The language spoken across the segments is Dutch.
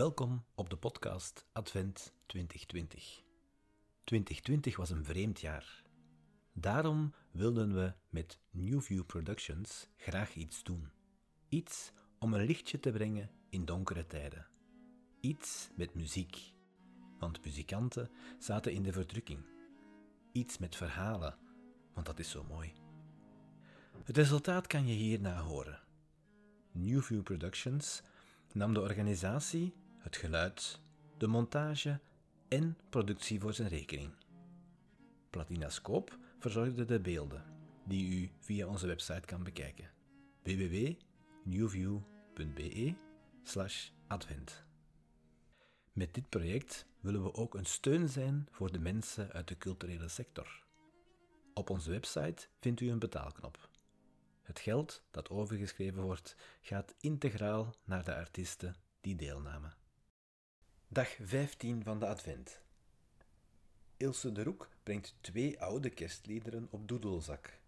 Welkom op de podcast Advent 2020. 2020 was een vreemd jaar. Daarom wilden we met Newview Productions graag iets doen. Iets om een lichtje te brengen in donkere tijden. Iets met muziek, want muzikanten zaten in de verdrukking. Iets met verhalen, want dat is zo mooi. Het resultaat kan je hierna horen. Newview Productions nam de organisatie, het geluid, de montage en productie voor zijn rekening. Platinascoop verzorgde de beelden, die u via onze website kan bekijken. www.newview.be/advent. Met dit project willen we ook een steun zijn voor de mensen uit de culturele sector. Op onze website vindt u een betaalknop. Het geld dat overgeschreven wordt, gaat integraal naar de artiesten die deelnamen. Dag 15 van de Advent. Ilse de Roek brengt twee oude kerstliederen op doedelzak: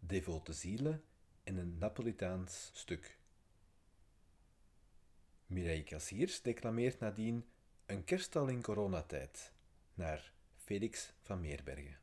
Devote Zielen en een Napolitaans stuk. Mireille Cassiers declameert nadien een kerststal in coronatijd naar Felix van Meerbergen.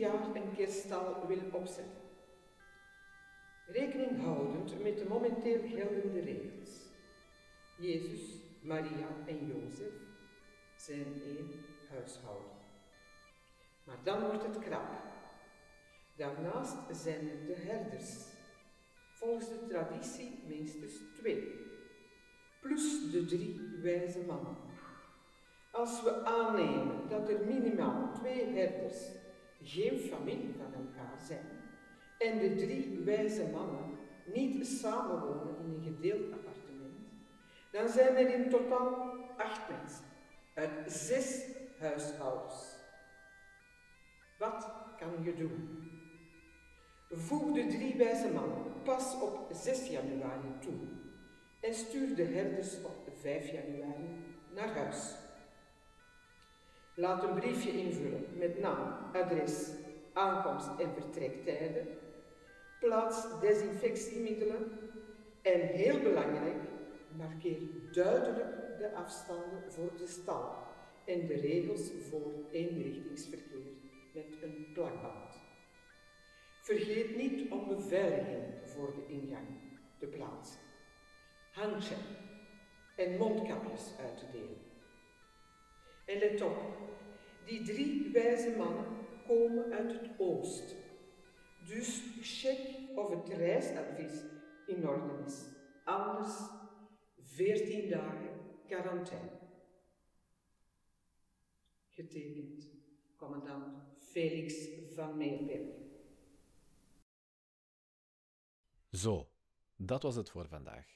Jaar een kerststal wil opzetten. Rekening houdend met de momenteel geldende regels. Jezus, Maria en Jozef zijn één huishouden. Maar dan wordt het krap. Daarnaast zijn er de herders. Volgens de traditie minstens twee. Plus de drie wijze mannen. Als we aannemen dat er minimaal twee herders geen familie van elkaar zijn en de drie wijze mannen niet samenwonen in een gedeeld appartement, dan zijn er in totaal acht mensen uit zes huishoudens. Wat kan je doen? Voeg de drie wijze mannen pas op 6 januari toe en stuur de herders op 5 januari naar huis. Laat een briefje invullen met naam, adres, aankomst en vertrektijden. Plaats desinfectiemiddelen. En heel belangrijk, markeer duidelijk de afstanden voor de stal en de regels voor eenrichtingsverkeer met een plakband. Vergeet niet om beveiliging voor de ingang te plaatsen, handje en mondkapjes uit te delen. En let op, die drie wijze mannen komen uit het oosten. Dus check of het reisadvies in orde is. Anders 14 dagen quarantaine. Getekend commandant Felix van Meerberg. Zo, dat was het voor vandaag.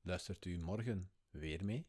Luistert u morgen weer mee?